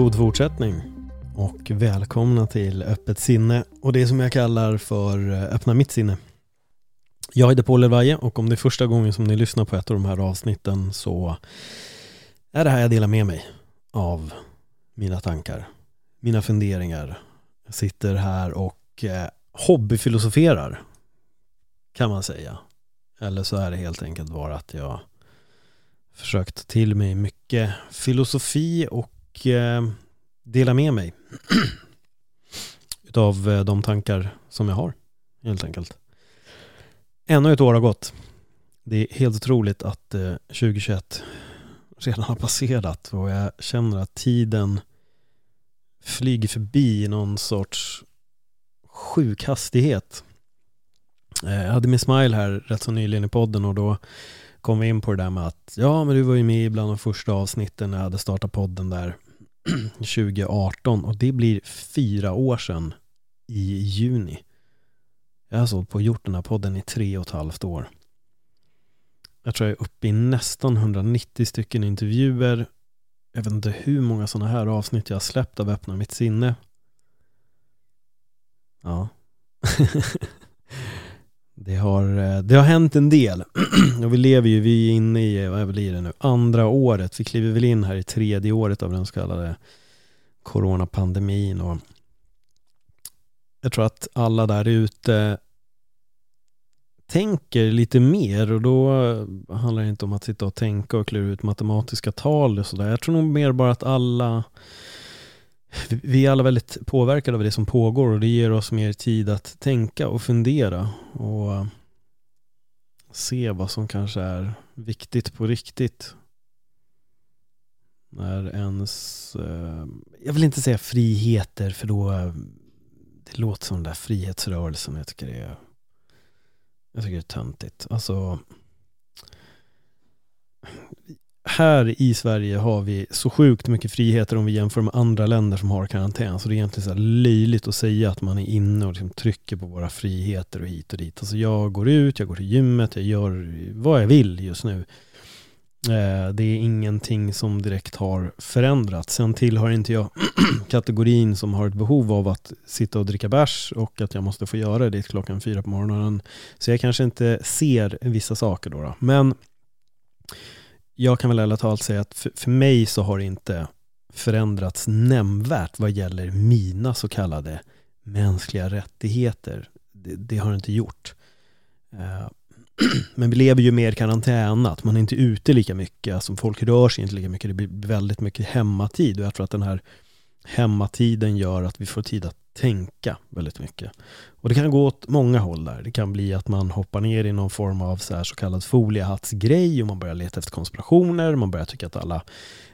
God fortsättning och välkomna till Öppet sinne och det som jag kallar för eh, Öppna mitt sinne. Jag heter Paul Elvaje och om det är första gången som ni lyssnar på ett av de här avsnitten så är det här jag delar med mig av mina tankar, mina funderingar. Jag sitter här och eh, hobbyfilosoferar kan man säga. Eller så är det helt enkelt bara att jag försökt till mig mycket filosofi och och eh, dela med mig utav eh, de tankar som jag har helt enkelt. Ännu ett år har gått. Det är helt otroligt att eh, 2021 redan har passerat och jag känner att tiden flyger förbi i någon sorts sjuk hastighet. Jag hade min Smile här rätt så nyligen i podden och då kom vi in på det där med att ja, men du var ju med bland de första avsnitten när jag hade startat podden där 2018 och det blir fyra år sedan i juni. Jag har alltså på och gjort den här podden i tre och ett halvt år. Jag tror jag är uppe i nästan 190 stycken intervjuer. Jag vet inte hur många sådana här avsnitt jag har släppt av Öppna mitt sinne. Ja. det, har, eh, det har hänt en del. och vi lever ju, vi är inne i, vad blir det nu, andra året. Vi kliver väl in här i tredje året av den så kallade coronapandemin. Och jag tror att alla där ute tänker lite mer och då handlar det inte om att sitta och tänka och klura ut matematiska tal och sådär. Jag tror nog mer bara att alla vi är alla väldigt påverkade av det som pågår och det ger oss mer tid att tänka och fundera och eh, se vad som kanske är viktigt på riktigt. När ens, eh, jag vill inte säga friheter för då eh, det låter som den där frihetsrörelsen. Jag tycker det är jag tycker det är töntigt. Alltså här i Sverige har vi så sjukt mycket friheter om vi jämför med andra länder som har karantän. Så det är egentligen så löjligt att säga att man är inne och liksom trycker på våra friheter och hit och dit. Alltså jag går ut, jag går till gymmet, jag gör vad jag vill just nu. Eh, det är ingenting som direkt har förändrats. Sen tillhör inte jag kategorin som har ett behov av att sitta och dricka bärs och att jag måste få göra det klockan fyra på morgonen. Så jag kanske inte ser vissa saker då. då. Men jag kan väl ärligt talat säga att för, för mig så har det inte förändrats nämnvärt vad gäller mina så kallade mänskliga rättigheter. Det, det har det inte gjort. Eh, men vi lever ju mer karantänat, man är inte ute lika mycket, alltså folk rör sig inte lika mycket, det blir väldigt mycket hemmatid och jag tror att den här hemmatiden gör att vi får tid att tänka väldigt mycket. Och det kan gå åt många håll där. Det kan bli att man hoppar ner i någon form av så, här så kallad foliehattsgrej och man börjar leta efter konspirationer, man börjar tycka att alla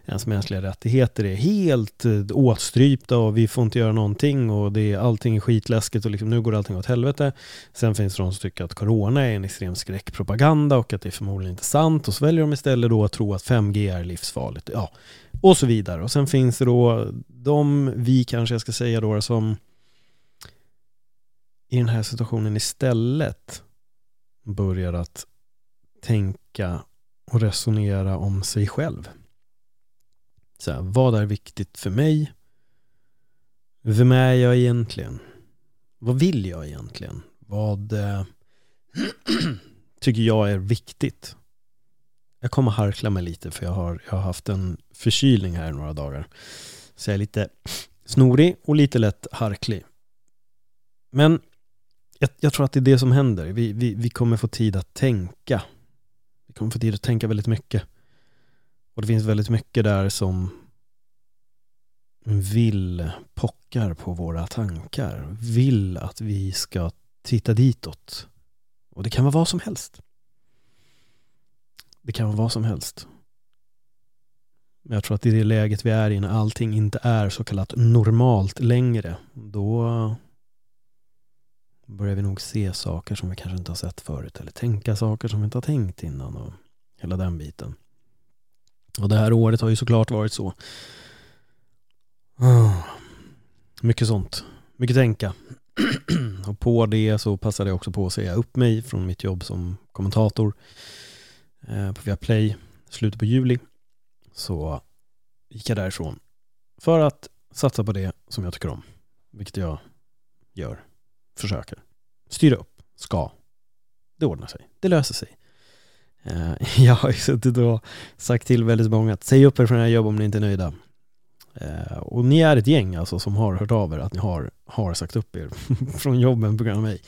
ens mänskliga rättigheter är helt eh, åtstrypta och vi får inte göra någonting och det är, allting är skitläskigt och liksom, nu går allting åt helvete. Sen finns det de som tycker att corona är en extrem skräckpropaganda och att det är förmodligen inte sant och så väljer de istället då att tro att 5G är livsfarligt. Ja, och så vidare. Och sen finns det då de, vi kanske jag ska säga då, som i den här situationen istället börjar att tänka och resonera om sig själv. Så här, vad är viktigt för mig? Vem är jag egentligen? Vad vill jag egentligen? Vad eh, tycker jag är viktigt? Jag kommer harkla mig lite för jag har, jag har haft en förkylning här i några dagar. Så jag är lite snorig och lite lätt harklig. Men jag, jag, tror att det är det som händer. Vi, vi, vi kommer få tid att tänka. Vi kommer få tid att tänka väldigt mycket. Och det finns väldigt mycket där som vill, pockar på våra tankar, vill att vi ska titta ditåt. Och det kan vara vad som helst. Det kan vara vad som helst. Men jag tror att i det läget vi är i när allting inte är så kallat normalt längre, då börjar vi nog se saker som vi kanske inte har sett förut eller tänka saker som vi inte har tänkt innan och hela den biten. Och det här året har ju såklart varit så. Ah, mycket sånt. Mycket tänka. och på det så passade jag också på att säga upp mig från mitt jobb som kommentator eh, på Viaplay slutet på juli. Så gick jag därifrån för att satsa på det som jag tycker om. Vilket jag gör. Försöker. Styra upp. Ska. Det ordnar sig. Det löser sig. Eh, jag har ju suttit och sagt till väldigt många att säg upp er från era jobb om ni inte är nöjda. Eh, och ni är ett gäng alltså som har hört av er att ni har, har sagt upp er från jobben på grund av mig.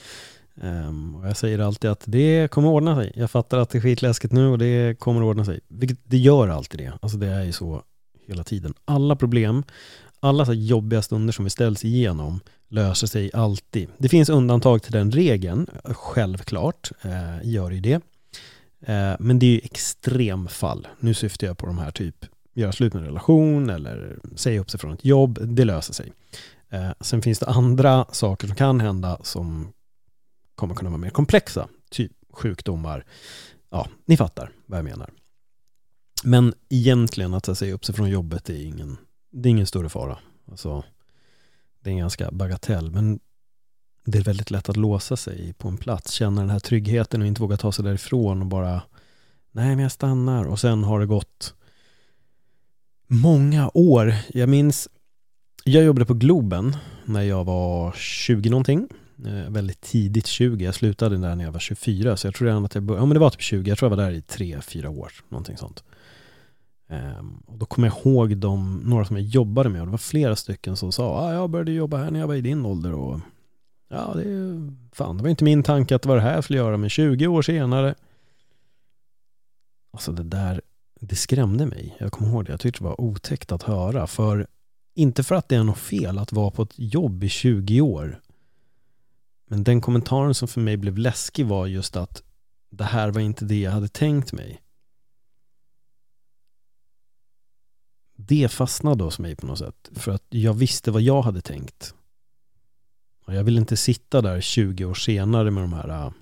Ehm, och jag säger alltid att det kommer ordna sig. Jag fattar att det är skitläskigt nu och det kommer ordna sig. Vilket det gör alltid det. Alltså det är ju så hela tiden. Alla problem, alla så jobbiga stunder som vi ställs igenom löser sig alltid. Det finns undantag till den regeln, självklart eh, gör det det. Eh, men det är ju extremfall. Nu syftar jag på de här typ göra slut med en relation eller säga upp sig från ett jobb. Det löser sig. Eh, sen finns det andra saker som kan hända som kommer kunna vara mer komplexa. Typ sjukdomar. Ja, ni fattar vad jag menar. Men egentligen att säga upp sig från jobbet är ingen, det är ingen större fara. Alltså, det är en ganska bagatell. Men det är väldigt lätt att låsa sig på en plats, känna den här tryggheten och inte våga ta sig därifrån och bara nej men jag stannar och sen har det gått många år. Jag minns, jag jobbade på Globen när jag var 20 någonting. Eh, väldigt tidigt 20. Jag slutade där när jag var 24 så jag tror redan att jag började, ja men det var typ 20, jag tror jag var där i 3-4 år, någonting sånt. Um, och då kommer jag ihåg de, några som jag jobbade med och det var flera stycken som sa ah, jag började jobba här när jag var i din ålder och ja, det, fan, det var inte min tanke att det var det här jag skulle göra men 20 år senare Alltså det där, det skrämde mig. Jag kommer ihåg det. Jag tyckte det var otäckt att höra. För, inte för att det är något fel att vara på ett jobb i 20 år. Men den kommentaren som för mig blev läskig var just att det här var inte det jag hade tänkt mig. Det fastnade hos mig på något sätt. För att jag visste vad jag hade tänkt. Och jag ville inte sitta där 20 år senare med de här äh,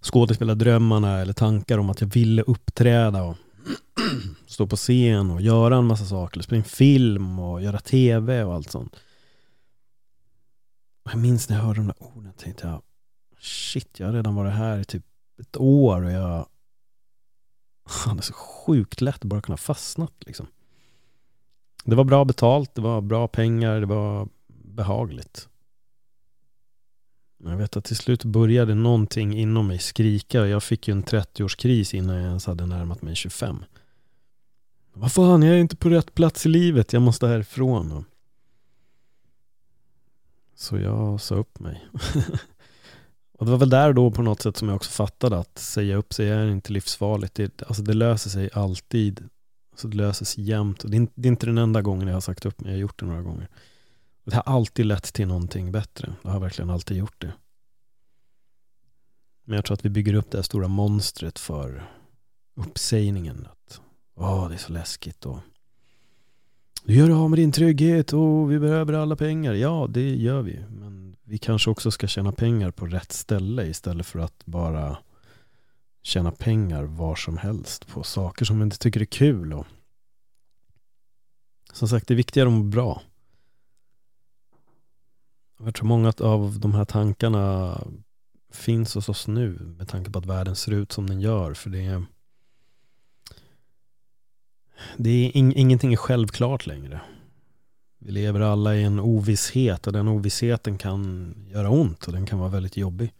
skådespelardrömmarna eller tankar om att jag ville uppträda och stå på scen och göra en massa saker, spela in film och göra tv och allt sånt. Jag minns när jag hörde de där orden, tänkte jag shit, jag har redan varit här i typ ett år och jag det är så sjukt lätt att bara kunna fastnat liksom. Det var bra betalt, det var bra pengar, det var behagligt. Men jag vet att till slut började någonting inom mig skrika. Jag fick ju en 30-årskris innan jag ens hade närmat mig 25. Vad fan, jag är inte på rätt plats i livet. Jag måste härifrån. Så jag sa upp mig. och det var väl där då på något sätt som jag också fattade att säga upp sig är inte livsfarligt. Det, alltså det löser sig alltid. Alltså det löser sig jämt. Och det, är, det är inte den enda gången jag har sagt upp mig. Jag har gjort det några gånger. Det har alltid lett till någonting bättre. Det har verkligen alltid gjort det. Men jag tror att vi bygger upp det här stora monstret för uppsägningen. Att åh, det är så läskigt och du gör av med din trygghet och vi behöver alla pengar. Ja, det gör vi. Men vi kanske också ska tjäna pengar på rätt ställe istället för att bara tjäna pengar var som helst på saker som vi inte tycker är kul. Och som sagt, det är viktigare att må bra. Jag tror många av de här tankarna finns hos oss nu med tanke på att världen ser ut som den gör. För det är, det är in, ingenting är självklart längre. Vi lever alla i en ovisshet och den ovissheten kan göra ont och den kan vara väldigt jobbig.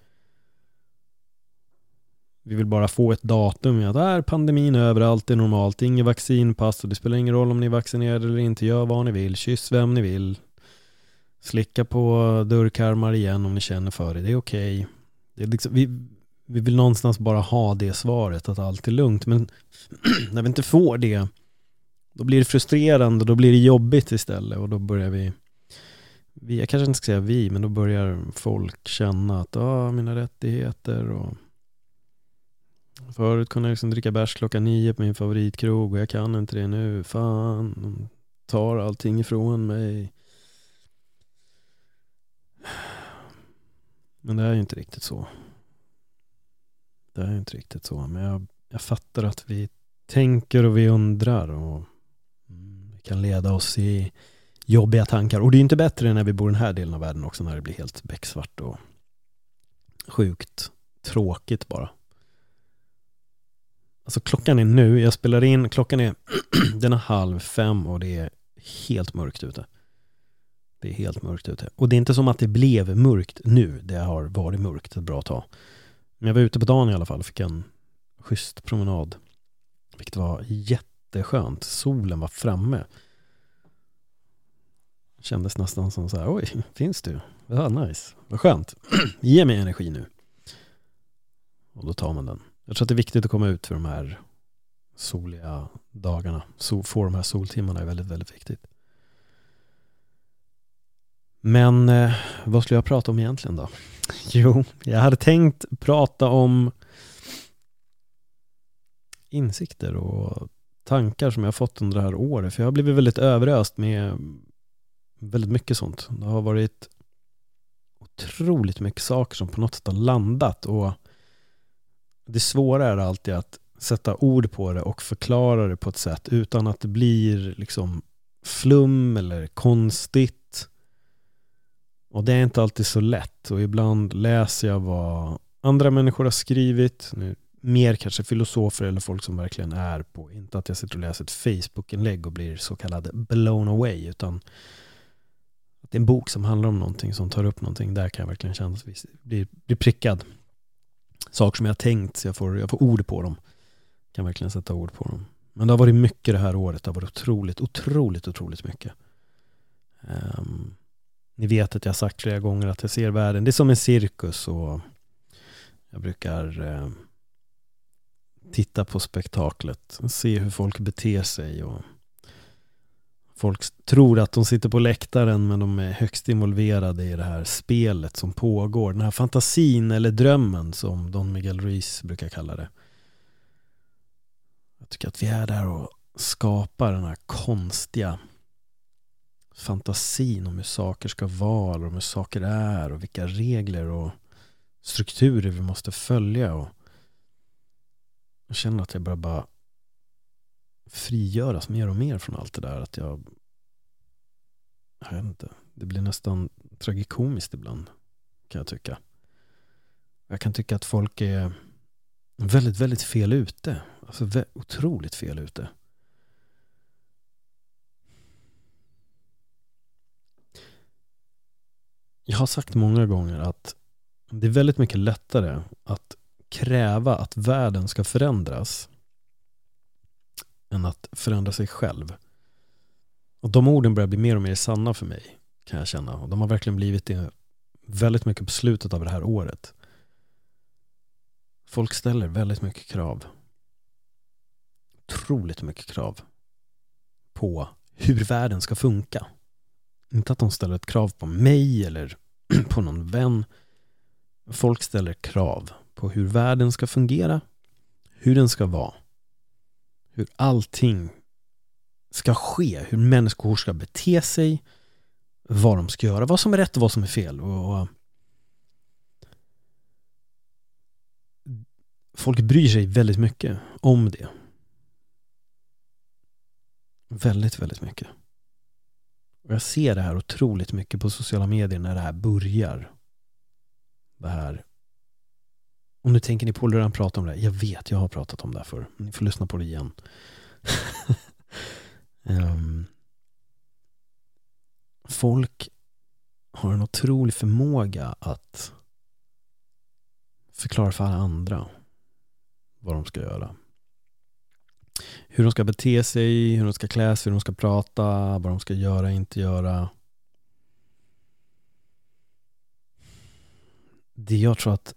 Vi vill bara få ett datum Där att är pandemin över, allt är normalt, inget vaccinpass och det spelar ingen roll om ni är vaccinerade eller inte, gör vad ni vill, kyss vem ni vill, Slicka på dörrkarmar igen om ni känner för det. Det är okej. Okay. liksom, vi, vi vill någonstans bara ha det svaret att allt är lugnt. Men när vi inte får det, då blir det frustrerande, då blir det jobbigt istället och då börjar vi, vi jag kanske inte ska säga vi, men då börjar folk känna att ah, mina rättigheter och Förut kunde jag liksom dricka bärs klockan nio på min favoritkrog och jag kan inte det nu. Fan, de tar allting ifrån mig. Men det är ju inte riktigt så. Det är ju inte riktigt så. Men jag, jag fattar att vi tänker och vi undrar och mm, kan leda oss i jobbiga tankar. Och det är inte bättre när vi bor i den här delen av världen också när det blir helt becksvart och sjukt tråkigt bara. Alltså klockan är nu, jag spelar in, klockan är den är halv fem och det är helt mörkt ute. Det är helt mörkt ute. Och det är inte som att det blev mörkt nu, det har varit mörkt ett bra tag. Men jag var ute på dagen i alla fall och fick en schysst promenad. Vilket var jätteskönt. Solen var framme. Kändes nästan som så här, oj, finns du? Ja, nice. Vad skönt. Ge mig energi nu. Och då tar man den. Jag tror att det är viktigt att komma ut för de här soliga dagarna. So, få de här soltimmarna är väldigt, väldigt viktigt. Men eh, vad skulle jag prata om egentligen då? Jo, jag hade tänkt prata om insikter och tankar som jag fått under det här året. För jag har blivit väldigt överöst med väldigt mycket sånt. Det har varit otroligt mycket saker som på något sätt har landat och det svåra är alltid att sätta ord på det och förklara det på ett sätt utan att det blir liksom flum eller konstigt. Och det är inte alltid så lätt och ibland läser jag vad andra människor har skrivit. Nu, mer kanske filosofer eller folk som verkligen är på, inte att jag sitter och läser ett Facebook-inlägg och blir så kallad blown away, utan att det är en bok som handlar om någonting, som tar upp någonting, där kan jag verkligen känna att jag blir, blir prickad saker som jag har tänkt så jag får, jag får ord på dem. Kan verkligen sätta ord på dem. Men det har varit mycket det här året. Det har varit otroligt, otroligt, otroligt mycket. Um, ni vet att jag har sagt flera gånger att jag ser världen, det är som en cirkus och jag brukar uh, titta på spektaklet, se hur folk beter sig och Folk tror att de sitter på läktaren men de är högst involverade i det här spelet som pågår. Den här fantasin eller drömmen som Don Miguel Ruiz brukar kalla det. Jag tycker att vi är där och skapar den här konstiga fantasin om hur saker ska vara och hur saker är och vilka regler och strukturer vi måste följa. Och jag känner att jag börjar bara frigöras mer och mer från allt det där. Att jag, jag vet inte, det blir nästan tragikomiskt ibland kan jag tycka. Jag kan tycka att folk är väldigt, väldigt fel ute. Alltså otroligt fel ute. Jag har sagt många gånger att det är väldigt mycket lättare att kräva att världen ska förändras än att förändra sig själv. Och de orden börjar bli mer och mer sanna för mig, kan jag känna. Och de har verkligen blivit det väldigt mycket på slutet av det här året. Folk ställer väldigt mycket krav. Otroligt mycket krav på hur världen ska funka. Inte att de ställer ett krav på mig eller på någon vän. Folk ställer krav på hur världen ska fungera, hur den ska vara hur allting ska ske, hur människor ska bete sig, vad de ska göra, vad som är rätt och vad som är fel. Och folk bryr sig väldigt mycket om det. Väldigt, väldigt mycket. Och jag ser det här otroligt mycket på sociala medier när det här börjar. Det här och nu tänker ni på hur han pratar om det. Jag vet, jag har pratat om det här förr. Ni får lyssna på det igen. um, folk har en otrolig förmåga att förklara för alla andra vad de ska göra. Hur de ska bete sig, hur de ska klä sig, hur de ska prata, vad de ska göra, inte göra. Det jag tror att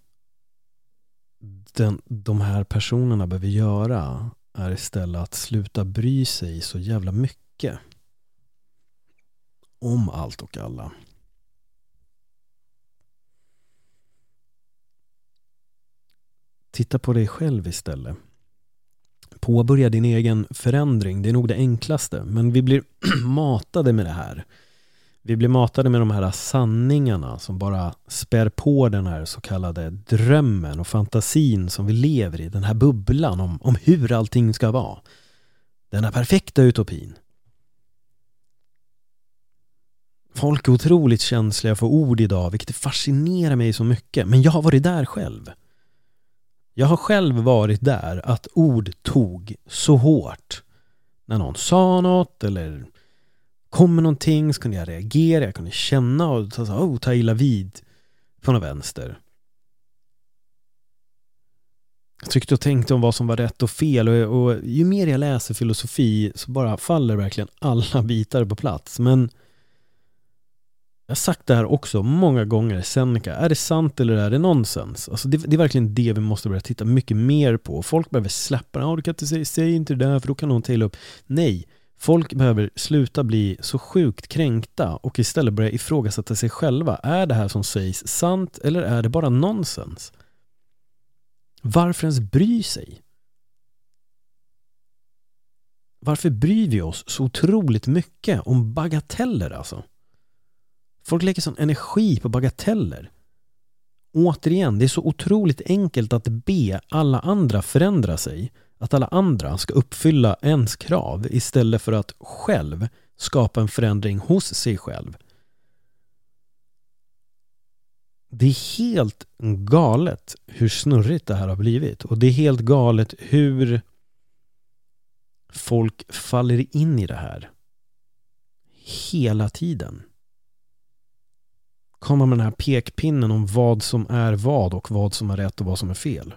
den, de här personerna behöver göra är istället att sluta bry sig så jävla mycket om allt och alla. Titta på dig själv istället. Påbörja din egen förändring. Det är nog det enklaste. Men vi blir matade med det här. Vi blir matade med de här sanningarna som bara spär på den här så kallade drömmen och fantasin som vi lever i. Den här bubblan om, om hur allting ska vara. Den här perfekta utopin. Folk är otroligt känsliga för ord idag, vilket fascinerar mig så mycket. Men jag har varit där själv. Jag har själv varit där att ord tog så hårt. När någon sa något eller kommer någonting så kunde jag reagera, jag kunde känna och ta, oh, ta illa vid Från något vänster. Jag tyckte och tänkte om vad som var rätt och fel och, och ju mer jag läser filosofi så bara faller verkligen alla bitar på plats. Men jag har sagt det här också många gånger, Seneca. Är det sant eller är det nonsens? Alltså det, det, är verkligen det vi måste börja titta mycket mer på. Folk behöver släppa det. ja du kan inte säga, säg inte det där för då kan någon ta upp. Nej, folk behöver sluta bli så sjukt kränkta och istället börja ifrågasätta sig själva. Är det här som sägs sant eller är det bara nonsens? Varför ens bry sig? Varför bryr vi oss så otroligt mycket om bagateller alltså? Folk lägger sån energi på bagateller. Återigen, det är så otroligt enkelt att be alla andra förändra sig. Att alla andra ska uppfylla ens krav istället för att själv skapa en förändring hos sig själv. Det är helt galet hur snurrigt det här har blivit och det är helt galet hur folk faller in i det här hela tiden komma med den här pekpinnen om vad som är vad och vad som är rätt och vad som är fel.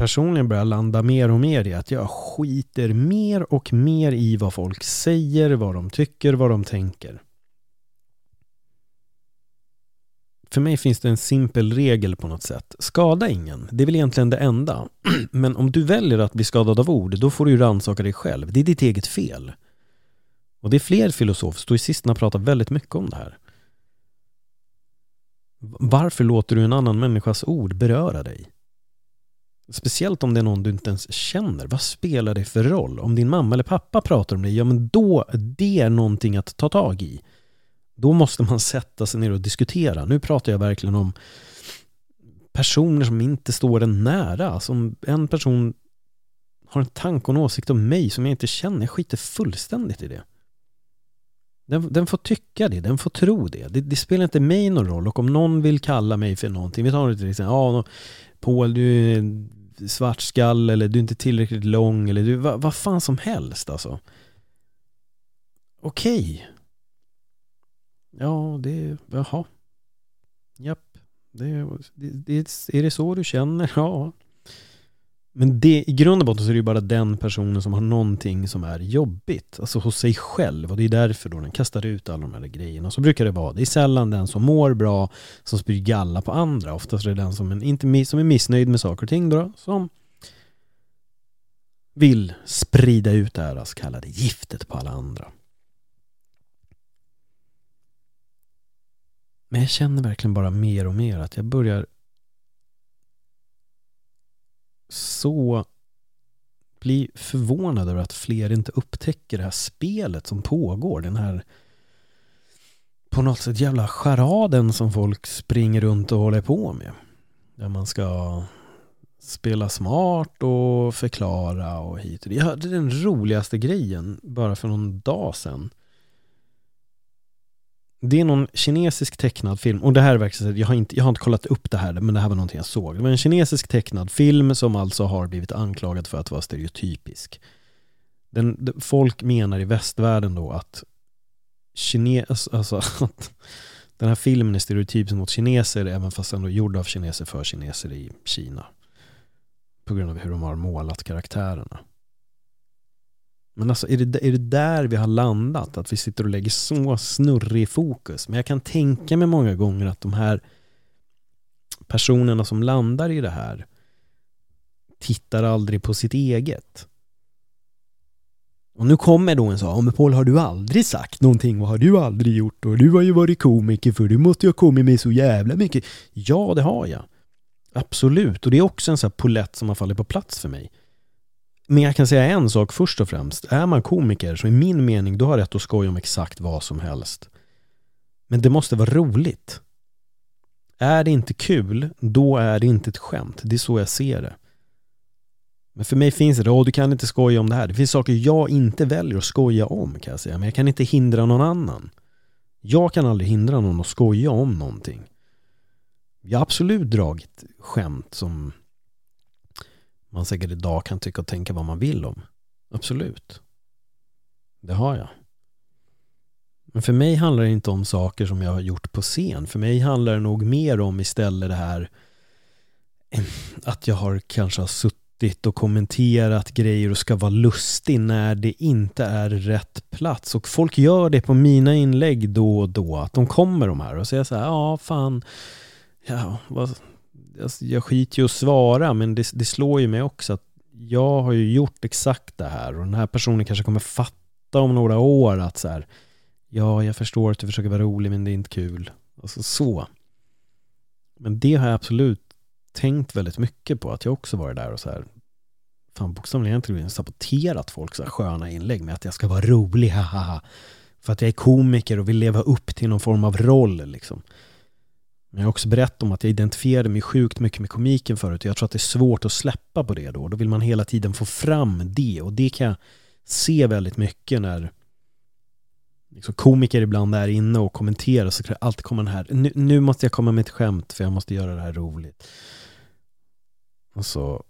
Personligen börjar jag landa mer och mer i att jag skiter mer och mer i vad folk säger, vad de tycker, vad de tänker. För mig finns det en simpel regel på något sätt. Skada ingen. Det är väl egentligen det enda. Men om du väljer att bli skadad av ord, då får du ju rannsaka dig själv. Det är ditt eget fel. Och det är fler filosofer, stoicisterna pratar väldigt mycket om det här. Varför låter du en annan människas ord beröra dig? Speciellt om det är någon du inte ens känner. Vad spelar det för roll? Om din mamma eller pappa pratar om dig, ja men då, det är någonting att ta tag i. Då måste man sätta sig ner och diskutera. Nu pratar jag verkligen om personer som inte står en nära. Alltså, som en person har en tanke och en åsikt om mig som jag inte känner. Jag skiter fullständigt i det. Den, den, får tycka det, den får tro det. det. det. spelar inte mig någon roll och om någon vill kalla mig för någonting, vi tar det till exempel, ja, Paul du svartskall eller du är inte tillräckligt lång eller du, vad, vad fan som helst alltså. Okej. Okay. Ja, det, jaha. Japp. Det, det, det, är det så du känner? Ja. Men det, i grund och botten så är det ju bara den personen som har någonting som är jobbigt. Alltså hos sig själv. Och det är därför då den kastar ut alla de här grejerna. Så brukar det vara. Det är sällan den som mår bra som spyr galla på andra. Oftast är det den som, inte, som är missnöjd med saker och ting då. Som vill sprida ut det här alltså så kallade giftet på alla andra. Men jag känner verkligen bara mer och mer att jag börjar så bli förvånad över att fler inte upptäcker det här spelet som pågår. Den här på något sätt jävla charaden som folk springer runt och håller på med. Där man ska spela smart och förklara och hit och dit. Jag hörde den roligaste grejen bara för någon dag sedan. Det är någon kinesisk tecknad film, och det här är verkligen, jag har, inte, jag har inte kollat upp det här, men det här var någonting jag såg. Det var en kinesisk tecknad film som alltså har blivit anklagad för att vara stereotypisk. Den, folk menar i västvärlden då att kines, alltså, alltså att den här filmen är stereotypisk mot kineser, även fast den är gjord av kineser för kineser i Kina. På grund av hur de har målat karaktärerna. Men alltså är det, är det där vi har landat? Att vi sitter och lägger så snurrig fokus? Men jag kan tänka mig många gånger att de här personerna som landar i det här tittar aldrig på sitt eget. Och nu kommer då en så, ja men Paul har du aldrig sagt någonting? Vad har du aldrig gjort? Och du har ju varit komiker för du måste ju ha kommit med så jävla mycket. Ja, det har jag. Absolut, och det är också en sån här polett som har fallit på plats för mig. Men jag kan säga en sak först och främst. Är man komiker så i min mening, då har rätt att skoja om exakt vad som helst. Men det måste vara roligt. Är det inte kul, då är det inte ett skämt. Det är så jag ser det. Men för mig finns det, åh du kan inte skoja om det här. Det finns saker jag inte väljer att skoja om kan jag säga. Men jag kan inte hindra någon annan. Jag kan aldrig hindra någon att skoja om någonting. Jag har absolut dragit skämt som man säkert idag kan tycka och tänka vad man vill om. Absolut. Det har jag. Men för mig handlar det inte om saker som jag har gjort på scen. För mig handlar det nog mer om istället det här att jag har kanske har suttit och kommenterat grejer och ska vara lustig när det inte är rätt plats. Och folk gör det på mina inlägg då och då. Att de kommer de här och säger så här, ja fan, ja, vad, Alltså, jag skiter ju att svara men det, det slår ju mig också att jag har ju gjort exakt det här och den här personen kanske kommer fatta om några år att så här, ja, jag förstår att du försöker vara rolig men det är inte kul. Alltså så. Men det har jag absolut tänkt väldigt mycket på, att jag också varit där och så här, fan bokstavligen egentligen saboterat folk så här sköna inlägg med att jag ska vara rolig, haha. För att jag är komiker och vill leva upp till någon form av roll liksom. Men jag har också berättat om att jag identifierade mig sjukt mycket med komiken förut. Och Jag tror att det är svårt att släppa på det då. Då vill man hela tiden få fram det. Och det kan jag se väldigt mycket när liksom komiker ibland är inne och kommenterar så kan det alltid komma den här, nu, nu, måste jag komma med ett skämt för jag måste göra det här roligt. Och så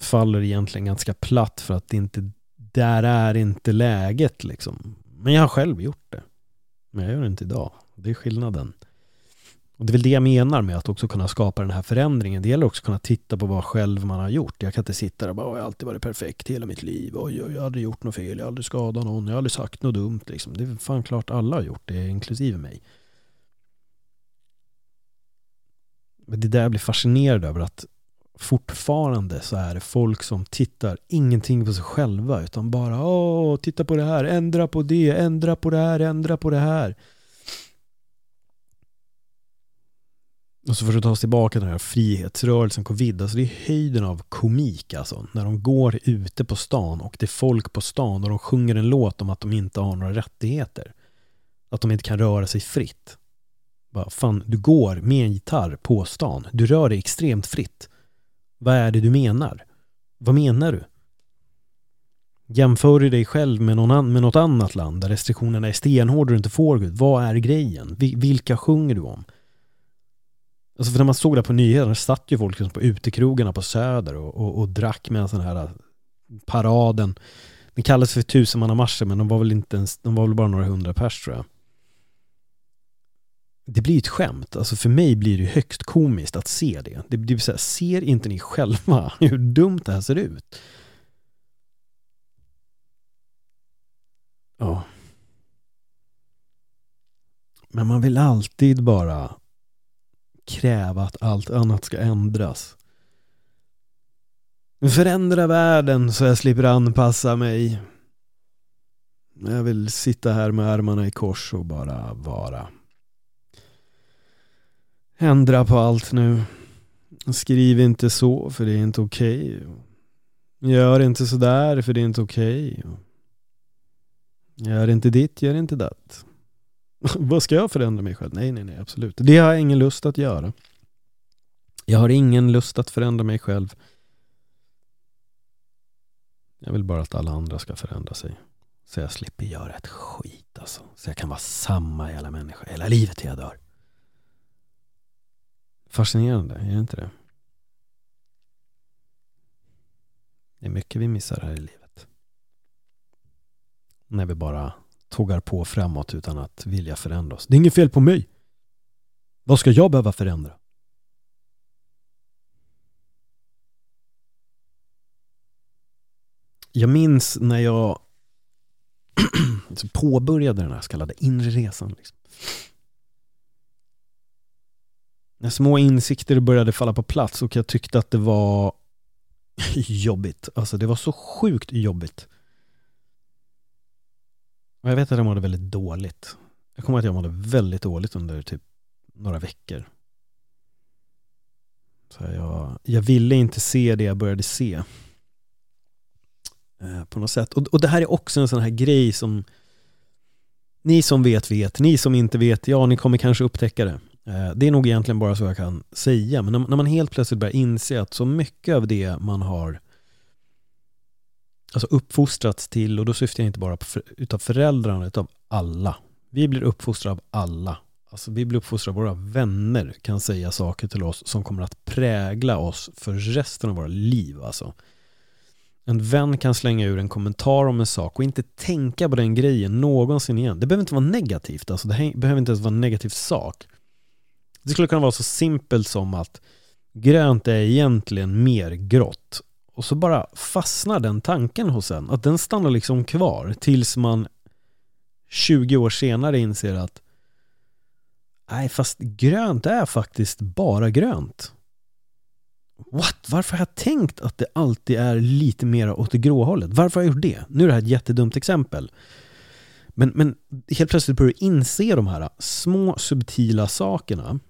faller det egentligen ganska platt för att det inte, där är inte läget liksom. Men jag har själv gjort det. Men jag gör det inte idag. Det är skillnaden. Och det är väl det jag menar med att också kunna skapa den här förändringen. Det gäller också att kunna titta på vad själv man har gjort. Jag kan inte sitta där och bara, jag har alltid varit perfekt hela mitt liv. Oj, oj, jag har aldrig gjort något fel, jag har aldrig skadat någon, jag har aldrig sagt något dumt. Liksom. Det är fan klart alla har gjort det, inklusive mig. Men det där jag blir fascinerad över att fortfarande så är det folk som tittar ingenting på sig själva utan bara åh, titta på det här, ändra på det, ändra på det här, ändra på det här. Och så får att ta oss tillbaka till den här frihetsrörelsen, covid, alltså det är höjden av komik alltså. När de går ute på stan och det är folk på stan och de sjunger en låt om att de inte har några rättigheter. Att de inte kan röra sig fritt. Bara, fan, du går med en gitarr på stan. Du rör dig extremt fritt. Vad är det du menar? Vad menar du? Jämför du dig själv med, någon med något annat land där restriktionerna är stenhårda och du inte får Gud. Vad är grejen? Vilka sjunger du om? Alltså för när man såg det på nyheterna satt ju folk liksom på utekrogarna på Söder och, och, och drack med en sån här äh, paraden. Den kallades för tusenmannamarschen men de var väl inte ens, de var väl bara några hundra pers tror jag. Det blir ett skämt. Alltså för mig blir det högst komiskt att se det. Det blir vill säga, ser inte ni själva hur dumt det här ser ut? Ja. Men man vill alltid bara kräva att allt annat ska ändras. Förändra världen så jag slipper anpassa mig. Jag vill sitta här med armarna i kors och bara vara. Ändra på allt nu. Skriv inte så för det är inte okej. Okay. Gör inte sådär för det är inte okej. Okay. Gör inte ditt, gör inte datt. Vad ska jag förändra mig själv? Nej, nej, nej, absolut. Det har jag ingen lust att göra. Jag har ingen lust att förändra mig själv. Jag vill bara att alla andra ska förändra sig. Så jag slipper göra ett skit alltså. Så jag kan vara samma jävla människa hela livet till jag dör. Fascinerande, är det inte det? Det är mycket vi missar här i livet. När vi bara tågar på framåt utan att vilja förändra oss. Det är inget fel på mig. Vad ska jag behöva förändra? Jag minns när jag påbörjade den här så kallade inre resan. Liksom. När små insikter började falla på plats och jag tyckte att det var jobbigt. Alltså det var så sjukt jobbigt. Och jag vet att jag mådde väldigt dåligt. Jag kommer att jag mådde väldigt dåligt under typ några veckor. Så jag, jag ville inte se det jag började se. Eh, på något sätt. Och, och det här är också en sån här grej som ni som vet vet, ni som inte vet, ja ni kommer kanske upptäcka det. Eh, det är nog egentligen bara så jag kan säga, men när man helt plötsligt börjar inse att så mycket av det man har alltså uppfostrats till, och då syftar jag inte bara på för, utav föräldrarna, utan alla. Vi blir uppfostrade av alla. Alltså vi blir uppfostrade av våra vänner kan säga saker till oss som kommer att prägla oss för resten av våra liv. Alltså. En vän kan slänga ur en kommentar om en sak och inte tänka på den grejen någonsin igen. Det behöver inte vara negativt, alltså det behöver inte ens vara en negativ sak. Det skulle kunna vara så simpelt som att grönt är egentligen mer grått. Och så bara fastnar den tanken hos en. Att den stannar liksom kvar tills man 20 år senare inser att nej, fast grönt är faktiskt bara grönt. What? Varför har jag tänkt att det alltid är lite mer åt det grå hållet? Varför har jag gjort det? Nu är det här ett jättedumt exempel. Men, men helt plötsligt börjar du inse de här små subtila sakerna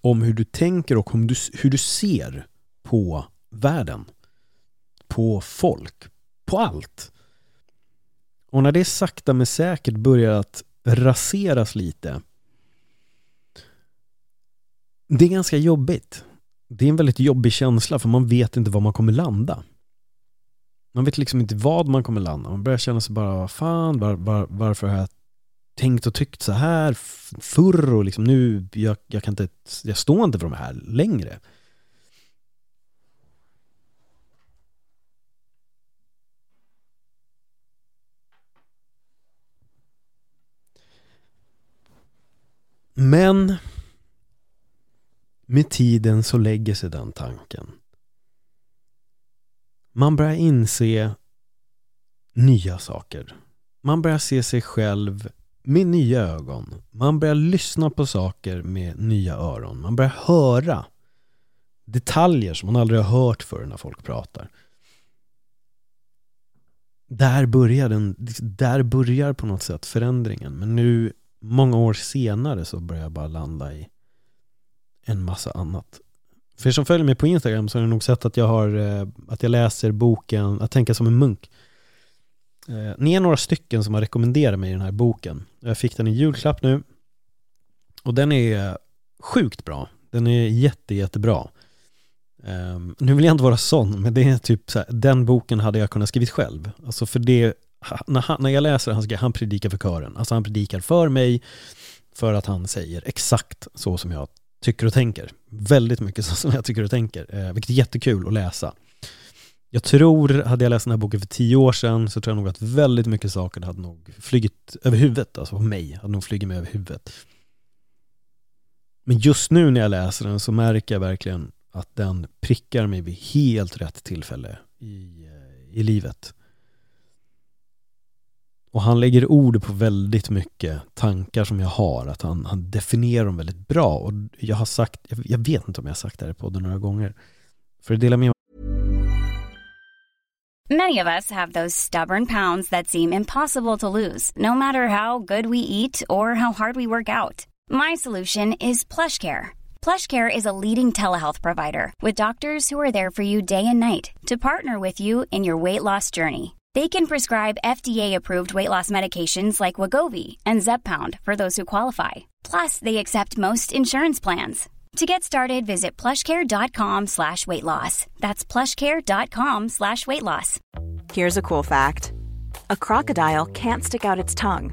om hur du tänker och om du, hur du ser på världen, på folk, på allt. Och när det sakta men säkert börjar att raseras lite det är ganska jobbigt. Det är en väldigt jobbig känsla för man vet inte var man kommer landa. Man vet liksom inte vad man kommer landa. Man börjar känna sig bara, vad fan, var, var, varför har jag tänkt och tyckt så här förr och liksom nu, jag, jag kan inte, jag står inte för de här längre. Men med tiden så lägger sig den tanken. Man börjar inse nya saker. Man börjar se sig själv med nya ögon. Man börjar lyssna på saker med nya öron. Man börjar höra detaljer som man aldrig har hört förr när folk pratar. Där börjar, den, där börjar på något sätt förändringen. Men nu, många år senare, så börjar jag bara landa i en massa annat. För er som följer mig på Instagram så har ni nog sett att jag har, eh, att jag läser boken Att tänka som en munk. Eh, ni är några stycken som har rekommenderat mig den här boken. Jag fick den i julklapp nu. Och den är sjukt bra. Den är jätte, jättebra. Um, nu vill jag inte vara sån, men det är typ så här, den boken hade jag kunnat skrivit själv. Alltså för det, när, han, när jag läser han, grej, han predikar för kören. Alltså han predikar för mig för att han säger exakt så som jag tycker och tänker. Väldigt mycket så som jag tycker och tänker, eh, vilket är jättekul att läsa. Jag tror, hade jag läst den här boken för tio år sedan så tror jag nog att väldigt mycket saker hade nog flugit över huvudet, alltså på mig, hade nog flugit mig över huvudet. Men just nu när jag läser den så märker jag verkligen att den prickar mig vid helt rätt tillfälle i, eh, i livet. Och han lägger ord på väldigt mycket tankar som jag har, att han, han definierar dem väldigt bra. Och jag har sagt, jag, jag vet inte om jag har sagt det här i podden några gånger, för att dela med mig. Many of us have those stubborn pounds that seem impossible to lose, no matter how good we eat or how hard we work out. My solution is plush care. PlushCare is a leading telehealth provider with doctors who are there for you day and night to partner with you in your weight loss journey. They can prescribe FDA-approved weight loss medications like Wagovi and Zepbound for those who qualify. Plus, they accept most insurance plans. To get started, visit plushcare.com slash weight loss. That's plushcare.com slash weight loss. Here's a cool fact. A crocodile can't stick out its tongue.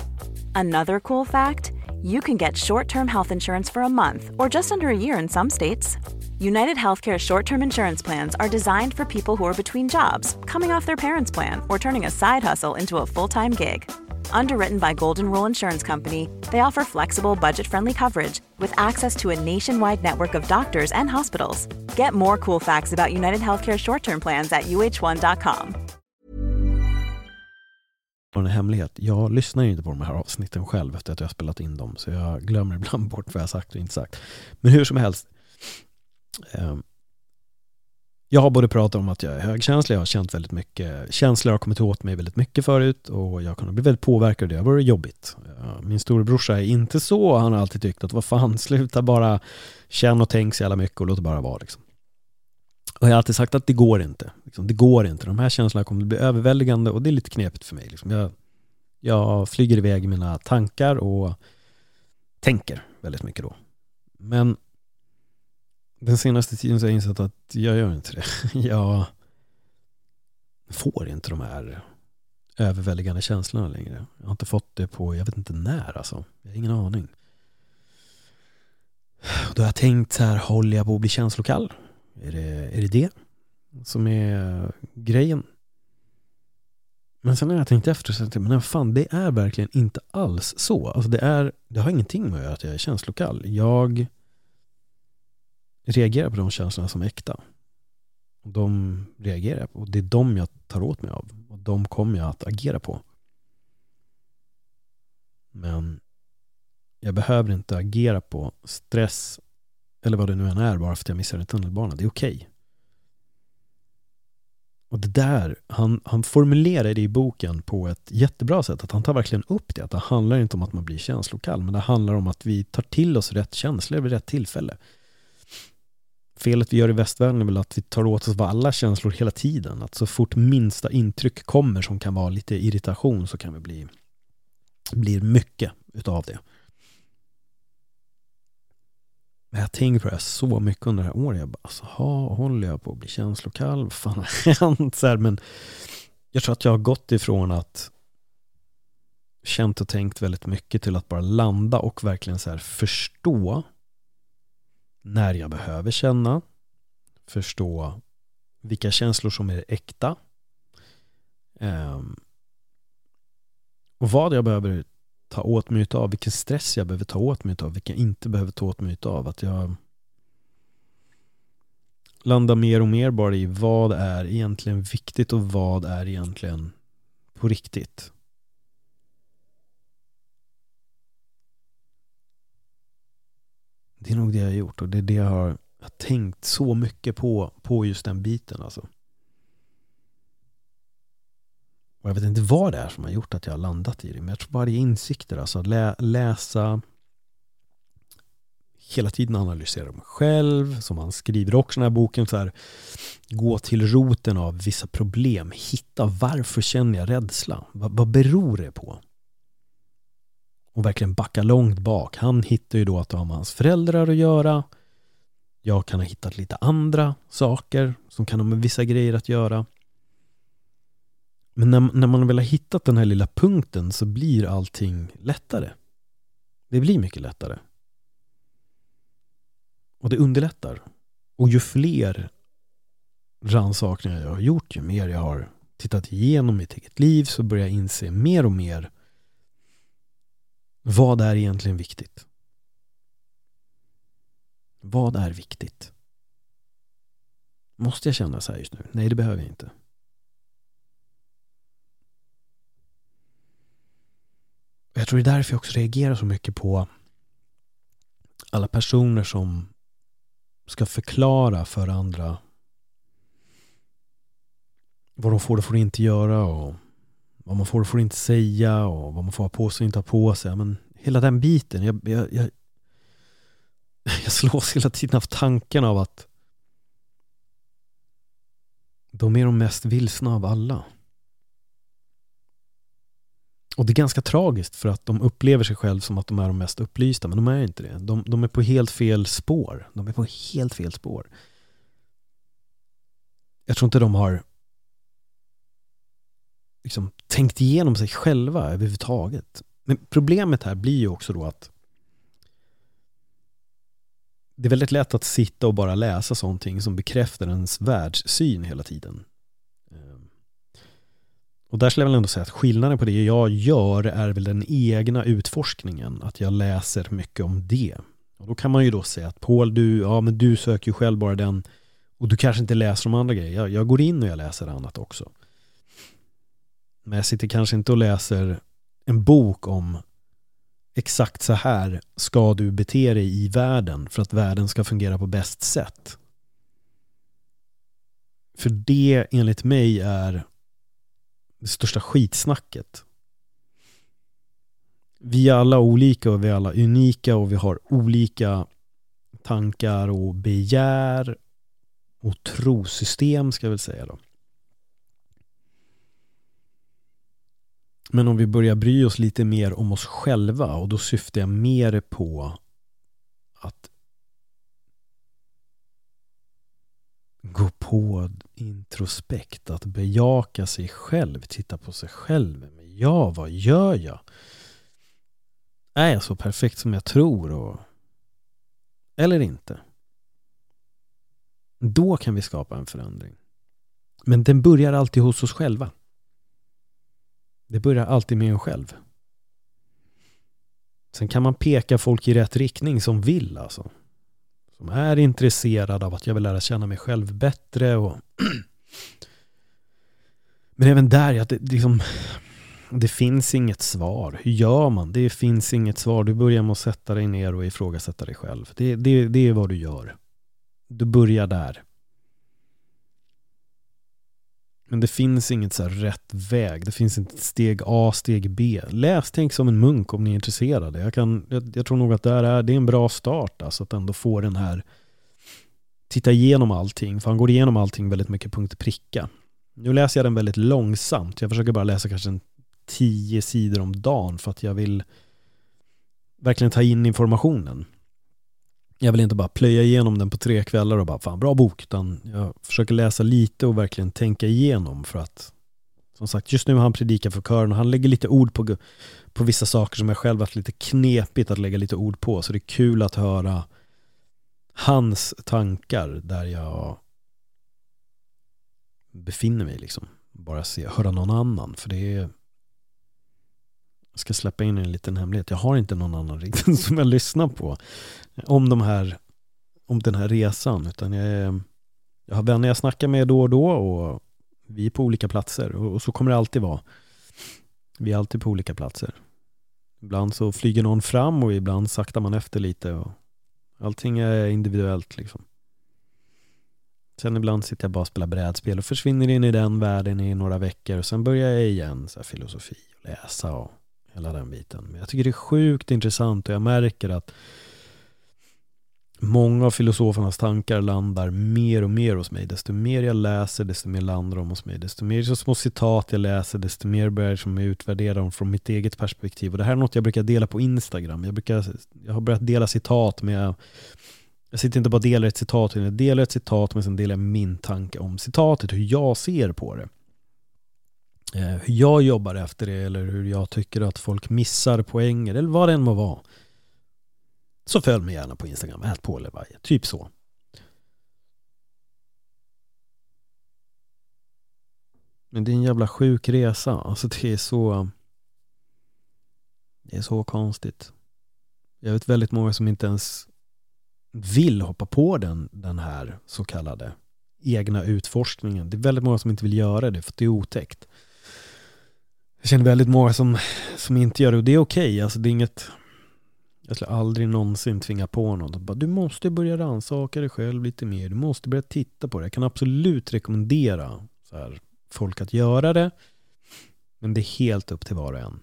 Another cool fact, you can get short-term health insurance for a month or just under a year in some states. United Healthcare short term insurance plans are designed for people who are between jobs, coming off their parents' plan, or turning a side hustle into a full time gig. Underwritten by Golden Rule Insurance Company, they offer flexible, budget friendly coverage with access to a nationwide network of doctors and hospitals. Get more cool facts about United Healthcare short term plans at uh1.com. En hemlighet. Jag lyssnar ju inte på de här avsnitten själv efter att jag har spelat in dem, så jag glömmer ibland bort vad jag sagt och inte sagt. Men hur som helst, Ehm, jag har både pratat om att jag är högkänslig, jag har känt väldigt mycket, känslor har kommit åt mig väldigt mycket förut och jag kan bli väldigt påverkad och det har varit jobbigt. Ehm, min storebrorsa är inte så, han har alltid tyckt att vad fan, sluta bara känna och tänk så jävla mycket och låt det bara vara liksom. Och jag har alltid sagt att det går inte. Liksom, det går inte. De här känslorna kommer att bli överväldigande och det är lite knepigt för mig. Liksom. Jag, jag flyger iväg i mina tankar och tänker väldigt mycket då. Men den senaste tiden så har jag insett att jag gör inte det. Jag får inte de här överväldigande känslorna längre. Jag har inte fått det på, jag vet inte när alltså. Jag har ingen aning. Då har jag tänkt så här, håller jag på att bli känslokall? Är det är det, det som är grejen? Men sen har jag tänkt efter, så men fan, det är verkligen inte alls så. Alltså det, är, det har ingenting med att göra att jag är känslokall. Jag reagerar på de känslorna som äkta. Och de reagerar jag på. Och det är de jag tar åt mig av. Och de kommer jag att agera på. Men jag behöver inte agera på stress eller vad det nu än är bara för att jag missar en tunnelbana. Det är okej. Okay. Och det där, han, han formulerar det i boken på ett jättebra sätt. Att han tar verkligen upp det. Att det handlar inte om att man blir känslokall. Men det handlar om att vi tar till oss rätt känslor vid rätt tillfälle. Felet vi gör i västvärlden är väl att vi tar åt oss av alla känslor hela tiden. Att så fort minsta intryck kommer som kan vara lite irritation så kan vi bli blir mycket utav det. Men jag tänker på det här så mycket under det här året. Jag bara, alltså, ha, håller jag på att bli känslokall? Vad fan har hänt? Så här, men jag tror att jag har gått ifrån att känt och tänkt väldigt mycket till att bara landa och verkligen så här förstå när jag behöver känna, förstå vilka känslor som är äkta ehm, och vad jag behöver ta åt mig av, vilken stress jag behöver ta åt mig av, vilken jag inte behöver ta åt mig av. Att jag landar mer och mer bara i vad är egentligen viktigt och vad är egentligen på riktigt. Det är nog det jag har gjort och det är det jag har, tänkt så mycket på, på just den biten alltså. Och jag vet inte vad det är som har gjort att jag har landat i det. Men jag tror bara det är insikter. Alltså att lä läsa hela tiden analysera mig själv. Som han skriver också i den här boken. Så här, gå till roten av vissa problem. Hitta varför känner jag rädsla? Vad, vad beror det på? Och verkligen backa långt bak. Han hittar ju då att det har med hans föräldrar att göra. Jag kan ha hittat lite andra saker som kan ha med vissa grejer att göra. Men när, när man väl har hittat den här lilla punkten så blir allting lättare. Det blir mycket lättare. Och det underlättar. Och ju fler rannsakningar jag har gjort, ju mer jag har tittat igenom mitt eget liv så börjar jag inse mer och mer vad är egentligen viktigt? Vad är viktigt? Måste jag känna så här just nu? Nej, det behöver jag inte. Jag tror det är därför jag också reagerar så mycket på alla personer som ska förklara för andra vad de får och får inte göra och vad man får och får inte säga och vad man får ha på sig och inte ha på sig. Men hela den biten, jag, jag, jag, jag slås hela tiden av tanken av att de är de mest vilsna av alla. Och det är ganska tragiskt för att de upplever sig själv som att de är de mest upplysta, men de är inte det. De, de är på helt fel spår. De är på helt fel spår. Jag tror inte de har liksom, tänkt igenom sig själva överhuvudtaget. Men problemet här blir ju också då att det är väldigt lätt att sitta och bara läsa sånt som bekräftar ens världssyn hela tiden. Ehm. Och där skulle jag väl ändå säga att skillnaden på det jag gör är väl den egna utforskningen. Att jag läser mycket om det. Och då kan man ju då säga att Paul, du, ja, men du söker ju själv bara den och du kanske inte läser de andra grejerna. Jag, jag går in och jag läser annat också. Men jag sitter kanske inte och läser en bok om exakt så här ska du bete dig i världen för att världen ska fungera på bäst sätt. För det enligt mig är det största skitsnacket. Vi är alla olika och vi är alla unika och vi har olika tankar och begär och trosystem ska jag väl säga då. Men om vi börjar bry oss lite mer om oss själva och då syftar jag mer på att gå på introspekt, att bejaka sig själv, titta på sig själv. Ja, vad gör jag? Är jag så perfekt som jag tror? Och... Eller inte? Då kan vi skapa en förändring. Men den börjar alltid hos oss själva. Det börjar alltid med en själv. Sen kan man peka folk i rätt riktning som vill alltså. Som är intresserade av att jag vill lära känna mig själv bättre och Men även där, att det, liksom, det finns inget svar. Hur gör man? Det finns inget svar. Du börjar med att sätta dig ner och ifrågasätta dig själv. Det, det, det är vad du gör. Du börjar där. Men det finns inget så rätt väg. Det finns inte steg A, steg B. Läs Tänk som en munk om ni är intresserade. Jag, kan, jag, jag tror nog att det, är, det är en bra start. Alltså att ändå få den här titta igenom allting. För han går igenom allting väldigt mycket punkt och pricka. Nu läser jag den väldigt långsamt. Jag försöker bara läsa kanske en tio sidor om dagen för att jag vill verkligen ta in informationen jag vill inte bara plöja igenom den på tre kvällar och bara fan bra bok. Utan jag försöker läsa lite och verkligen tänka igenom för att som sagt just nu har han predikat för kören och han lägger lite ord på, på vissa saker som jag själv haft lite knepigt att lägga lite ord på. Så det är kul att höra hans tankar där jag befinner mig liksom. Bara se, höra någon annan. För det är jag ska släppa in en liten hemlighet. Jag har inte någon annan riktigt som jag lyssnar på om, de här, om den här resan. Utan jag, är, jag har vänner jag snackar med då och då och vi är på olika platser. Och, och så kommer det alltid vara. Vi är alltid på olika platser. Ibland så flyger någon fram och ibland saktar man efter lite. Och allting är individuellt liksom. Sen ibland sitter jag bara och spelar brädspel och försvinner in i den världen i några veckor och sen börjar jag igen så här filosofi och läsa och hela den biten. Men jag tycker det är sjukt intressant och jag märker att många av filosofernas tankar landar mer och mer hos mig. Desto mer jag läser, desto mer landar de hos mig. Desto mer så små citat jag läser, desto mer börjar jag utvärdera dem från mitt eget perspektiv. Och det här är något jag brukar dela på Instagram. Jag, brukar, jag har börjat dela citat med jag sitter inte bara och delar ett citat, utan jag delar ett citat men sen delar jag min tanke om citatet, hur jag ser på det. Eh, hur jag jobbar efter det eller hur jag tycker att folk missar poänger eller vad det än må vara. Så följ mig gärna på Instagram, ät på Levaje, typ så. Men det är en jävla sjuk resa. Alltså det är så Det är så konstigt. Jag vet väldigt många som inte ens vill hoppa på den, den här så kallade egna utforskningen. Det är väldigt många som inte vill göra det för att det är otäckt. Jag känner väldigt många som, som inte gör det och det är okej. Okay. Alltså det är inget jag skulle aldrig någonsin tvinga på någon. Du måste börja rannsaka dig själv lite mer. Du måste börja titta på det. Jag kan absolut rekommendera så här, folk att göra det. Men det är helt upp till var och en.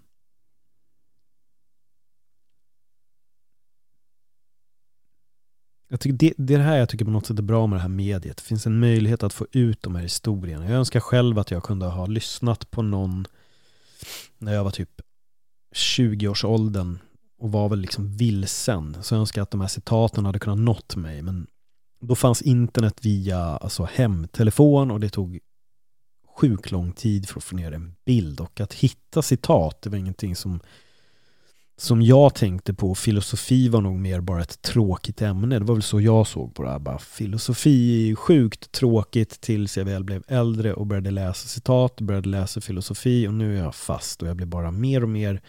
Jag tycker det, det är det här jag tycker på något sätt är bra med det här mediet. Det finns en möjlighet att få ut de här historierna. Jag önskar själv att jag kunde ha lyssnat på någon när jag var typ 20-årsåldern och var väl liksom vilsen. Så jag önskar att de här citaten hade kunnat nått mig. Men då fanns internet via alltså hemtelefon och det tog sjukt lång tid för att få ner en bild. Och att hitta citat, det var ingenting som som jag tänkte på, filosofi var nog mer bara ett tråkigt ämne. Det var väl så jag såg på det här. Bara, filosofi är sjukt tråkigt tills jag väl blev äldre och började läsa citat, började läsa filosofi och nu är jag fast och jag blir bara mer och mer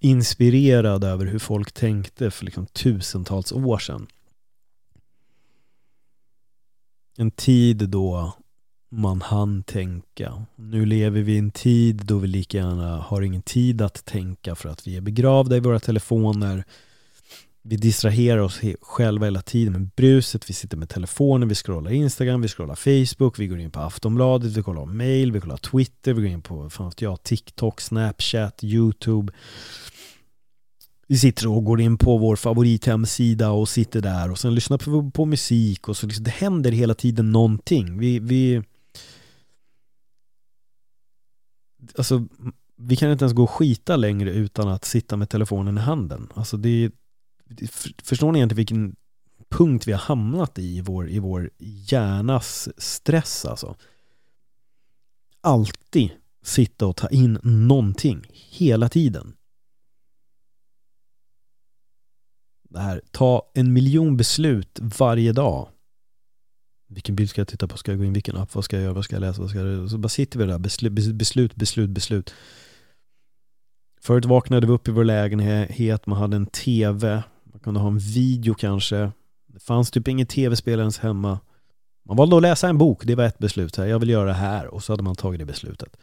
inspirerad över hur folk tänkte för liksom tusentals år sedan. En tid då man hann tänka. Nu lever vi i en tid då vi lika gärna har ingen tid att tänka för att vi är begravda i våra telefoner. vi distraherar oss själva hela tiden med bruset. Vi sitter med telefonen, vi scrollar Instagram, vi scrollar Facebook, vi går in på Aftonbladet, vi kollar mail, vi kollar Twitter, vi går in på fan jag, TikTok, Snapchat, YouTube. Vi sitter och går in på vår favorithemsida och sitter där och sen lyssnar på, på musik och så liksom, det händer hela tiden någonting. Vi, vi Alltså vi kan inte ens gå och skita längre utan att sitta med telefonen i handen. Alltså det är... Förstår ni egentligen vilken punkt vi har hamnat i, i vår, i vår hjärnas stress alltså? Alltid sitta och ta in någonting hela tiden. Det här, ta en miljon beslut varje dag. Vilken bild ska jag titta på? Ska jag gå in? Vilken app? Vad ska jag göra? Vad ska jag läsa? Vad ska jag göra? Så bara sitter vi där. Beslut, beslut, beslut, beslut. Förut vaknade vi upp i vår lägenhet, man hade en TV, man kunde ha en video kanske. Det fanns typ ingen tv-spel ens hemma. Man valde att läsa en bok, det var ett beslut. Här. Jag vill göra det här och så hade man tagit det beslutet.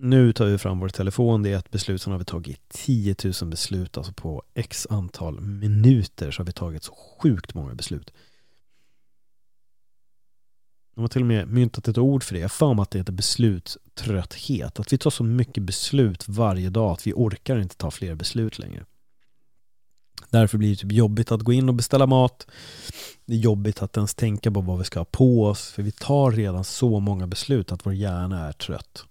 Nu tar vi fram vår telefon, det är ett beslut, som har vi tagit 10 000 beslut, alltså på x antal minuter så har vi tagit så sjukt många beslut. De har till och med myntat ett ord för det. Jag för mig att det heter beslutströtthet. Att vi tar så mycket beslut varje dag att vi orkar inte ta fler beslut längre. Därför blir det typ jobbigt att gå in och beställa mat. Det är jobbigt att ens tänka på vad vi ska ha på oss. För vi tar redan så många beslut att vår hjärna är trött.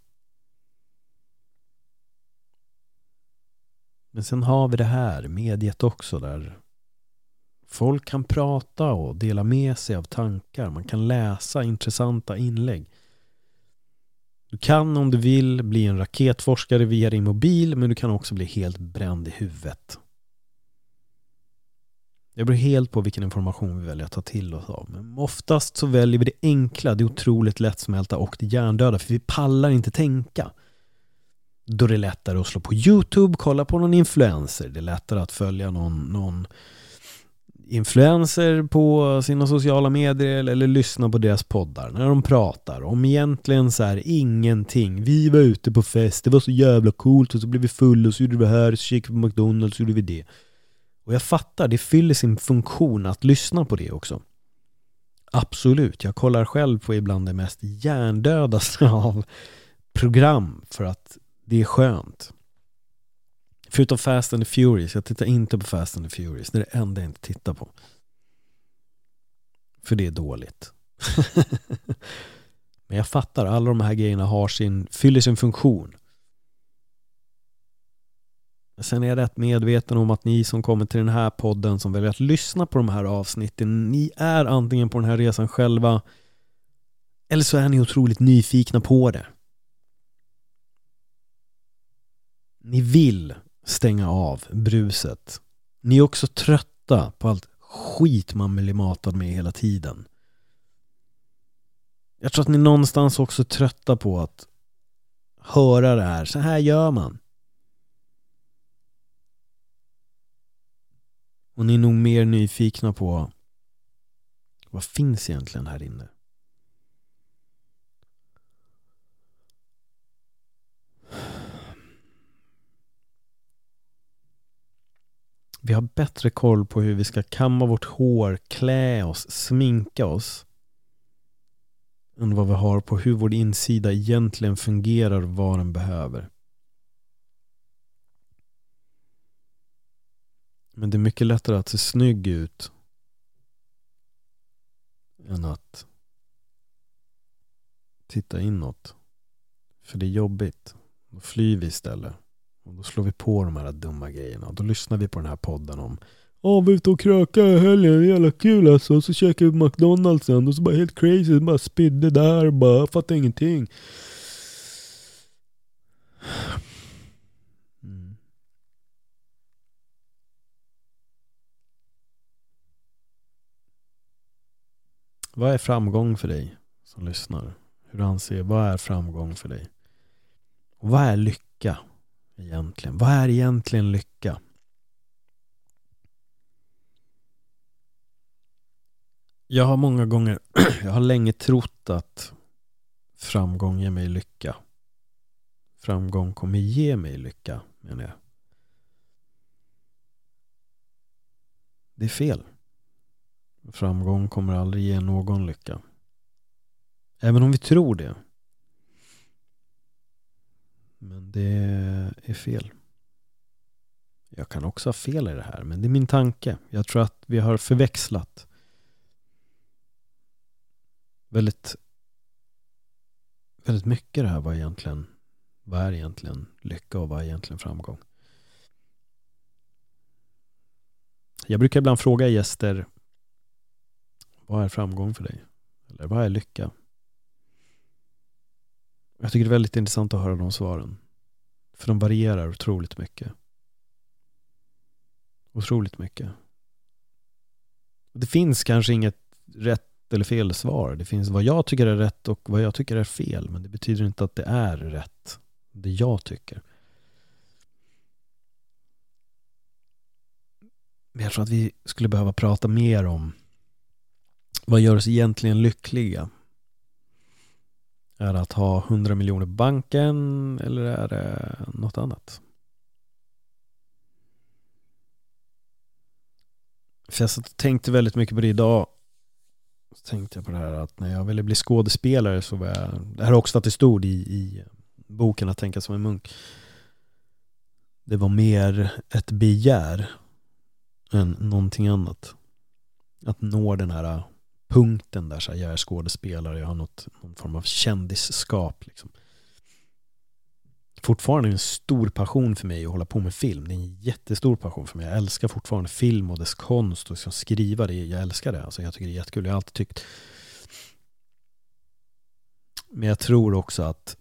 Men sen har vi det här mediet också där folk kan prata och dela med sig av tankar. Man kan läsa intressanta inlägg. Du kan om du vill bli en raketforskare via din mobil men du kan också bli helt bränd i huvudet. Det beror helt på vilken information vi väljer att ta till oss av. Men oftast så väljer vi det enkla, det otroligt lättsmälta och det hjärndöda för vi pallar inte tänka. Då är det lättare att slå på YouTube, kolla på någon influencer. Det är lättare att följa någon, någon influenser på sina sociala medier eller lyssna på deras poddar när de pratar om egentligen så här ingenting. Vi var ute på fest, det var så jävla coolt och så blev vi fulla och så gjorde vi det här, så gick vi på McDonalds och så gjorde vi det. Och jag fattar, det fyller sin funktion att lyssna på det också. Absolut, jag kollar själv på ibland det mest hjärndödaste av program för att det är skönt. Förutom Fast and the Furious, jag tittar inte på Fast and the Furious. Det är det enda jag inte tittar på. För det är dåligt. Men jag fattar, alla de här grejerna har sin, fyller sin funktion. Sen är jag rätt medveten om att ni som kommer till den här podden som väljer att lyssna på de här avsnitten, ni är antingen på den här resan själva eller så är ni otroligt nyfikna på det. Ni vill stänga av bruset. Ni är också trötta på allt skit man blir matad med hela tiden. Jag tror att ni någonstans också är trötta på att höra det här. Så här gör man. Och ni är nog mer nyfikna på vad finns egentligen här inne? Vi har bättre koll på hur vi ska kamma vårt hår, klä oss, sminka oss än vad vi har på hur vår insida egentligen fungerar och vad den behöver. Men det är mycket lättare att se snygg ut än att titta inåt. För det är jobbigt. Då flyr vi istället. Och då slår vi på de här dumma grejerna. Och då lyssnar vi på den här podden om Ja, vi är ute och kröka i helgen, jävla kul alltså. Och så käkar vi McDonalds sen och så bara helt crazy, bara spydde där bara, jag fattar ingenting. Mm. Vad är framgång för dig som lyssnar? Hur anser, vad är framgång för dig? Och vad är lycka? Egentligen? Vad är egentligen lycka? Jag har många gånger, jag har länge trott att framgång ger mig lycka. Framgång kommer ge mig lycka, menar jag. Det är fel. Framgång kommer aldrig ge någon lycka. Även om vi tror det. Men det är fel. Jag kan också ha fel i det här, men det är min tanke. Jag tror att vi har förväxlat väldigt, väldigt mycket det här. Vad, egentligen, vad är egentligen lycka och vad är egentligen framgång? Jag brukar ibland fråga gäster Vad är framgång för dig? Eller vad är lycka? Jag tycker det är väldigt intressant att höra de svaren. För de varierar otroligt mycket. Otroligt mycket. Det finns kanske inget rätt eller fel svar. Det finns vad jag tycker är rätt och vad jag tycker är fel. Men det betyder inte att det är rätt. Det jag tycker. Men jag tror att vi skulle behöva prata mer om vad gör oss egentligen lyckliga? Är det att ha 100 miljoner på banken eller är det något annat? För jag satt och tänkte väldigt mycket på det idag. Så tänkte jag på det här att när jag ville bli skådespelare så var jag, det här är också att det stod i, i boken Att tänka som en munk. Det var mer ett begär än någonting annat. Att nå den här punkten där så här, jag är skådespelare, jag har något, någon form av kändisskap. Liksom. Fortfarande en stor passion för mig att hålla på med film. Det är en jättestor passion för mig. Jag älskar fortfarande film och dess konst och liksom skriva det. Jag älskar det. Alltså, jag tycker det är jättekul. Jag har alltid tyckt. Men jag tror också att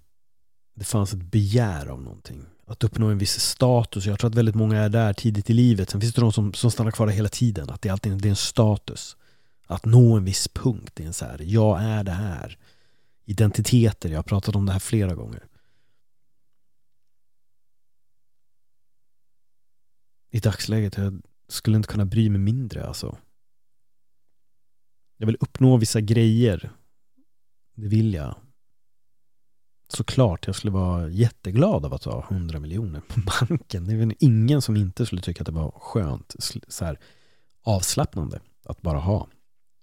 det fanns ett begär av någonting. Att uppnå en viss status. Jag tror att väldigt många är där tidigt i livet. Sen finns det de som, som stannar kvar där hela tiden. Att det alltid det är en status. Att nå en viss punkt. i en så här, jag är det här. Identiteter, jag har pratat om det här flera gånger. I dagsläget, jag skulle inte kunna bry mig mindre alltså. Jag vill uppnå vissa grejer. Det vill jag. Såklart, jag skulle vara jätteglad av att ha 100 miljoner på banken. Det är väl ingen som inte skulle tycka att det var skönt, så här, avslappnande att bara ha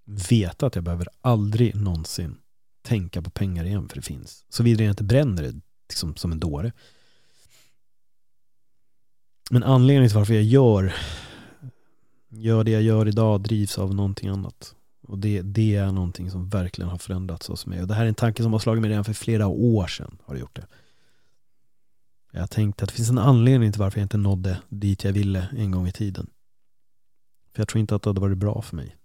veta att jag behöver aldrig någonsin tänka på pengar igen för det finns. Såvida jag inte bränner det liksom, som en dåre. Men anledningen till varför jag gör, gör det jag gör idag drivs av någonting annat. Och det, det är någonting som verkligen har förändrats hos mig. Och det här är en tanke som har slagit mig redan för flera år sedan. Har det gjort det. Jag tänkte att det finns en anledning till varför jag inte nådde dit jag ville en gång i tiden. För jag tror inte att det hade varit bra för mig.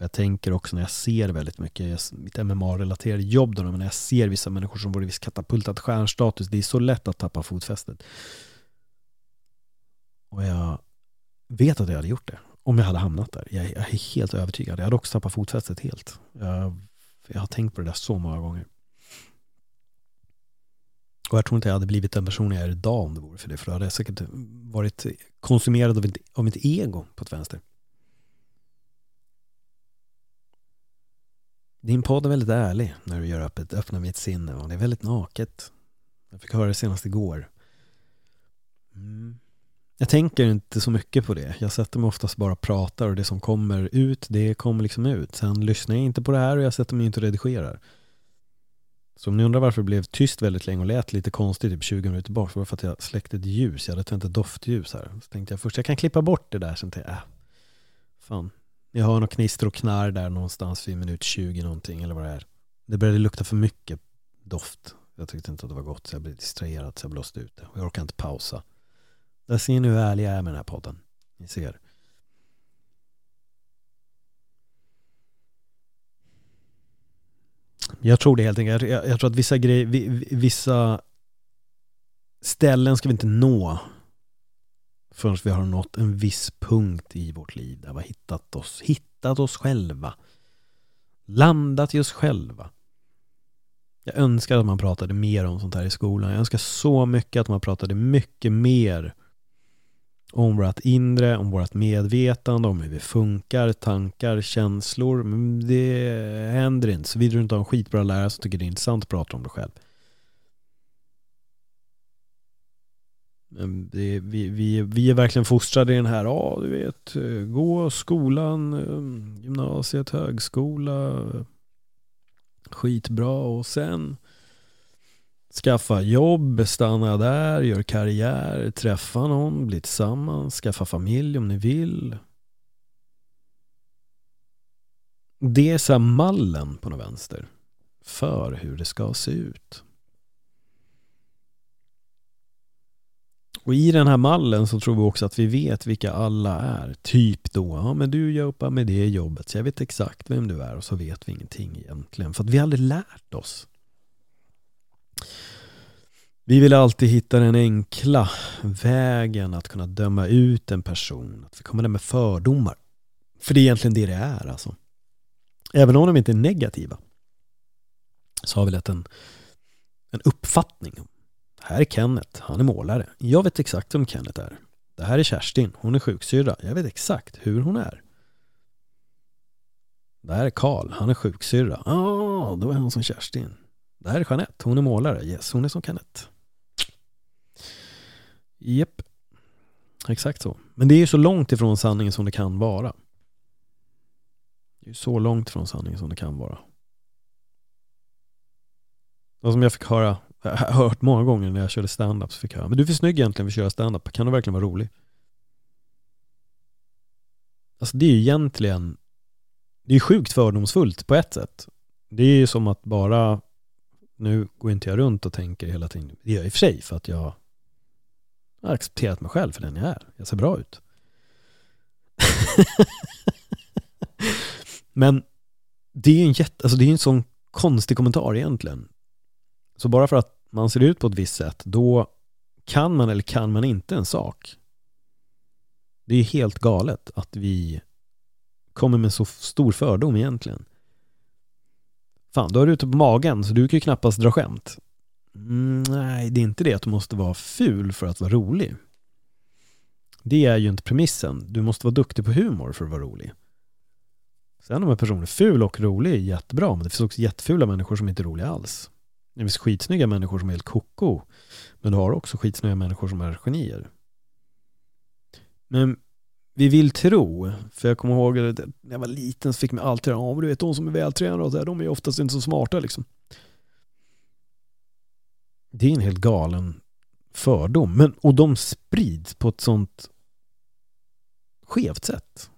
Jag tänker också när jag ser väldigt mycket, mitt MMA-relaterade jobb då, men när jag ser vissa människor som får viss katapultat stjärnstatus, det är så lätt att tappa fotfästet. Och jag vet att jag hade gjort det, om jag hade hamnat där. Jag, jag är helt övertygad. Jag hade också tappat fotfästet helt. Jag, jag har tänkt på det där så många gånger. Och jag tror inte jag hade blivit den person jag är idag om det vore för det. För då hade jag säkert varit konsumerad av, av mitt ego på ett vänster. Din podd är väldigt ärlig när du gör öppet, öppnar mitt sinne och det är väldigt naket. Jag fick höra det senast igår. Mm. Jag tänker inte så mycket på det. Jag sätter mig oftast bara och pratar och det som kommer ut, det kommer liksom ut. Sen lyssnar jag inte på det här och jag sätter mig inte och redigerar. Så om ni undrar varför det blev tyst väldigt länge och lät lite konstigt typ 20 minuter bak så var det för att jag släckte ett ljus. Jag hade tänt ett doftljus här. Så tänkte jag först, jag kan klippa bort det där. Sen tänkte jag, äh, fan, jag hör något knister och knarr där någonstans vid minut 20 någonting eller vad det är. Det började lukta för mycket doft. Jag tyckte inte att det var gott så jag blev distraherad så jag blåste ut det. Och jag orkar inte pausa. Där ser ni hur ärlig jag är med den här podden. Ni ser. Jag tror det helt enkelt. Jag, jag tror att vissa grejer, vissa ställen ska vi inte nå förrän vi har nått en viss punkt i vårt liv där vi har hittat oss, hittat oss själva. Landat i oss själva. Jag önskar att man pratade mer om sånt här i skolan. Jag önskar så mycket att man pratade mycket mer om vårt inre, om vårt medvetande, om hur vi funkar, tankar, känslor. Men det händer inte. Såvida du inte har en skitbra lärare som tycker det är intressant att prata om det själv. Det, vi, vi, vi är verkligen fostrade i den här, ja du vet, eh, gå skolan, eh, gymnasiet, högskola, skitbra och sen skaffa jobb, stanna där, gör karriär, träffa någon, bli tillsammans, skaffa familj om ni vill. Det är så mallen på något vänster för hur det ska se ut. Och i den här mallen så tror vi också att vi vet vilka alla är. Typ då, ja men du jobbar med det jobbet så jag vet exakt vem du är och så vet vi ingenting egentligen. För att vi aldrig lärt oss. Vi vill alltid hitta den enkla vägen att kunna döma ut en person. Att vi kommer där med fördomar. För det är egentligen det det är alltså. Även om de inte är negativa så har vi lätt en, en uppfattning. Här är Kenneth, han är målare. Jag vet exakt vem Kenneth är. Det här är Kerstin, hon är sjuksyrra. Jag vet exakt hur hon är. Det här är Karl, han är sjuksyrra. Ja, ah, då är han som Kerstin. Det här är Jeanette, hon är målare. Yes, hon är som Kenneth. Jep. Exakt så. Men det är ju så långt ifrån sanningen som det kan vara. Det är så långt ifrån sanningen som det kan vara. Och som jag fick höra, jag har hört många gånger när jag körde stand-up så fick jag höra, men du är för snygg egentligen för att köra stand-up, kan du verkligen vara rolig? Alltså det är ju egentligen, det är sjukt fördomsfullt på ett sätt. Det är ju som att bara, nu går inte jag runt och tänker hela tiden, det gör jag i och för sig för att jag har accepterat mig själv för den jag är. Jag ser bra ut. Men det är ju en jätte, alltså det är en sån konstig kommentar egentligen. Så bara för att man ser ut på ett visst sätt, då kan man eller kan man inte en sak. Det är helt galet att vi kommer med så stor fördom egentligen. Fan, då är du ute på magen så du kan ju knappast dra skämt. Mm, nej, det är inte det att du måste vara ful för att vara rolig. Det är ju inte premissen. Du måste vara duktig på humor för att vara rolig. Sen om en person är ful och rolig är jättebra, men det finns också jättefula människor som inte är roliga alls. Det finns skitsnygga människor som är helt koko, men du har också skitsnygga människor som är genier. Men vi vill tro, för jag kommer ihåg när jag var liten så fick man alltid höra, ja du vet de som är vältränade och så här, de är oftast inte så smarta liksom. Det är en helt galen fördom, men, och de sprids på ett sånt skevt sätt.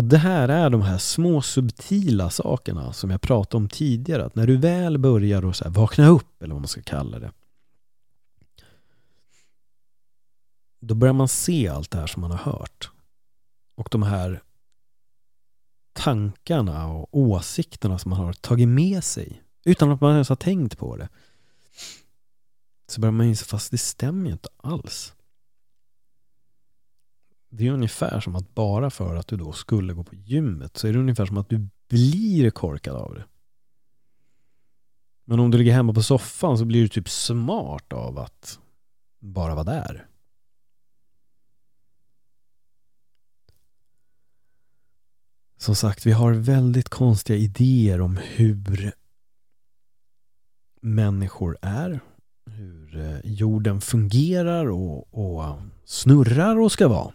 Och det här är de här små subtila sakerna som jag pratade om tidigare. Att när du väl börjar och så här, vakna upp, eller vad man ska kalla det. Då börjar man se allt det här som man har hört. Och de här tankarna och åsikterna som man har tagit med sig utan att man ens har tänkt på det. Så börjar man inse, fast det stämmer ju inte alls. Det är ungefär som att bara för att du då skulle gå på gymmet så är det ungefär som att du blir korkad av det. Men om du ligger hemma på soffan så blir du typ smart av att bara vara där. Som sagt, vi har väldigt konstiga idéer om hur människor är, hur eh, jorden fungerar och, och snurrar och ska vara.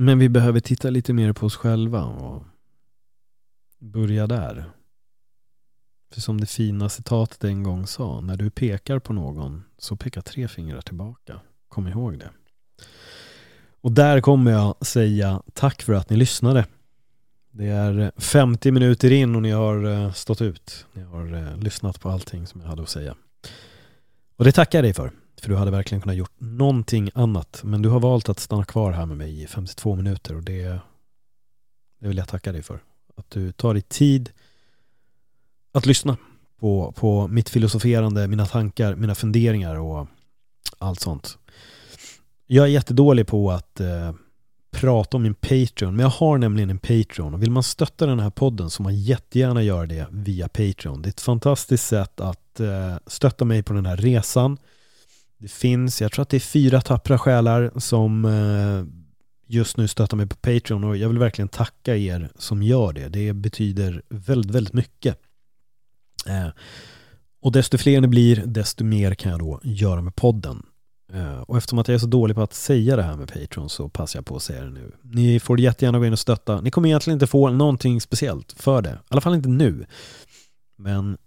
Men vi behöver titta lite mer på oss själva och börja där. För som det fina citatet en gång sa, när du pekar på någon så pekar tre fingrar tillbaka. Kom ihåg det. Och där kommer jag säga tack för att ni lyssnade. Det är 50 minuter in och ni har eh, stått ut. Ni har eh, lyssnat på allting som jag hade att säga. Och det tackar jag dig för. För du hade verkligen kunnat gjort någonting annat. Men du har valt att stanna kvar här med mig i 52 minuter och det, det vill jag tacka dig för. Att du tar dig tid att lyssna på, på mitt filosoferande, mina tankar, mina funderingar och allt sånt. Jag är jättedålig på att eh, prata om min Patreon, men jag har nämligen en Patreon och vill man stötta den här podden så man jättegärna göra det via Patreon. Det är ett fantastiskt sätt att eh, stötta mig på den här resan det finns, jag tror att det är fyra tappra själar som eh, just nu stöttar mig på Patreon och jag vill verkligen tacka er som gör det. Det betyder väldigt, väldigt mycket. Eh, och desto fler ni blir, desto mer kan jag då göra med podden. Eh, och eftersom att jag är så dålig på att säga det här med Patreon så passar jag på att säga det nu. Ni får jättegärna gå in och stötta. Ni kommer egentligen inte få någonting speciellt för det. I alla fall inte nu. Men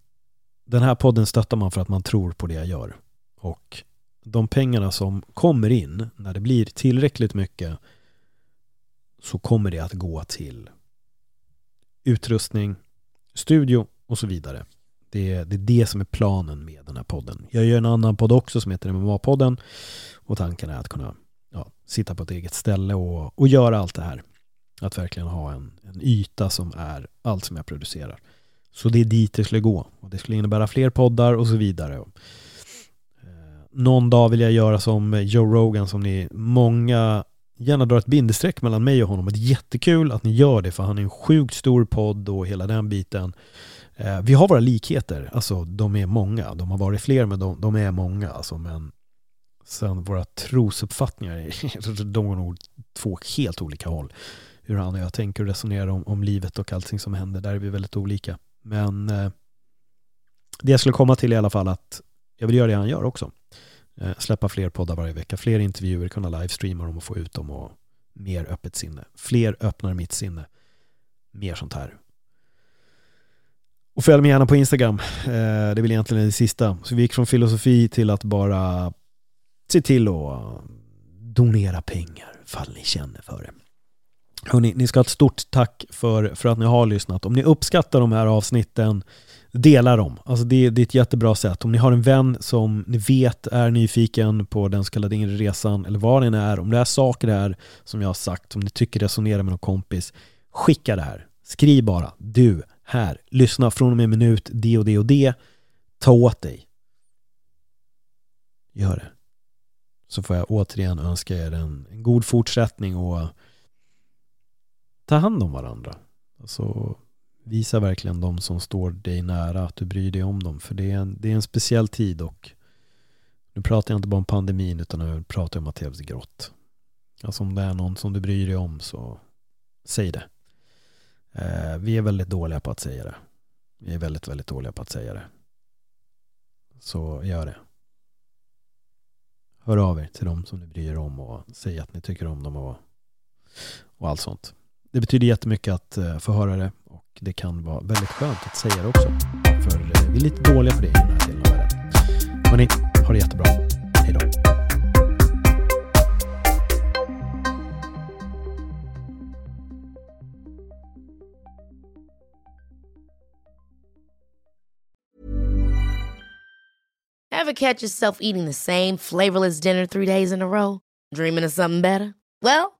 den här podden stöttar man för att man tror på det jag gör. Och de pengarna som kommer in, när det blir tillräckligt mycket, så kommer det att gå till utrustning, studio och så vidare. Det är, det är det som är planen med den här podden. Jag gör en annan podd också som heter MMA-podden och tanken är att kunna ja, sitta på ett eget ställe och, och göra allt det här. Att verkligen ha en, en yta som är allt som jag producerar. Så det är dit det skulle gå. Och det skulle innebära fler poddar och så vidare. Någon dag vill jag göra som Joe Rogan som ni många gärna drar ett bindestreck mellan mig och honom. Det är jättekul att ni gör det för han är en sjukt stor podd och hela den biten. Eh, vi har våra likheter, alltså de är många. De har varit fler men de, de är många. Alltså, men sen våra trosuppfattningar, de går nog två helt olika håll. Hur han och jag tänker och resonerar om, om livet och allting som händer, där är vi väldigt olika. Men eh, det jag skulle komma till i alla fall att jag vill göra det han gör också. Eh, släppa fler poddar varje vecka, fler intervjuer, kunna livestreama dem och få ut dem och mer öppet sinne. Fler öppnar mitt sinne. Mer sånt här. Och följ mig gärna på Instagram. Eh, det är väl egentligen det sista. Så vi gick från filosofi till att bara se till att donera pengar, fall ni känner för det. Hörrni, ni ska ha ett stort tack för, för att ni har lyssnat. Om ni uppskattar de här avsnitten, dela dem. Alltså det, det är ett jättebra sätt. Om ni har en vän som ni vet är nyfiken på den så kallade inre resan, eller vad den är, om det är saker här som jag har sagt, som ni tycker resonerar med någon kompis, skicka det här. Skriv bara, du, här, lyssna från och med minut, det och det och det. Ta åt dig. Gör det. Så får jag återigen önska er en, en god fortsättning och ta hand om varandra. Alltså, visa verkligen de som står dig nära att du bryr dig om dem. För det är en, det är en speciell tid och nu pratar jag inte bara om pandemin utan nu pratar jag om Matteus grått. Alltså om det är någon som du bryr dig om så säg det. Eh, vi är väldigt dåliga på att säga det. Vi är väldigt, väldigt dåliga på att säga det. Så gör det. Hör av er till dem som ni bryr er om och säg att ni tycker om dem och, och allt sånt. Det betyder jättemycket att eh, få höra det det kan vara väldigt skönt att säga det också. För eh, vi är lite dåliga på det i den här delen av världen. Hörni, ha det jättebra. Hej då. Ever catch yourself eating the same flavorless dinner three days in a row? Dreaming of something better? Well,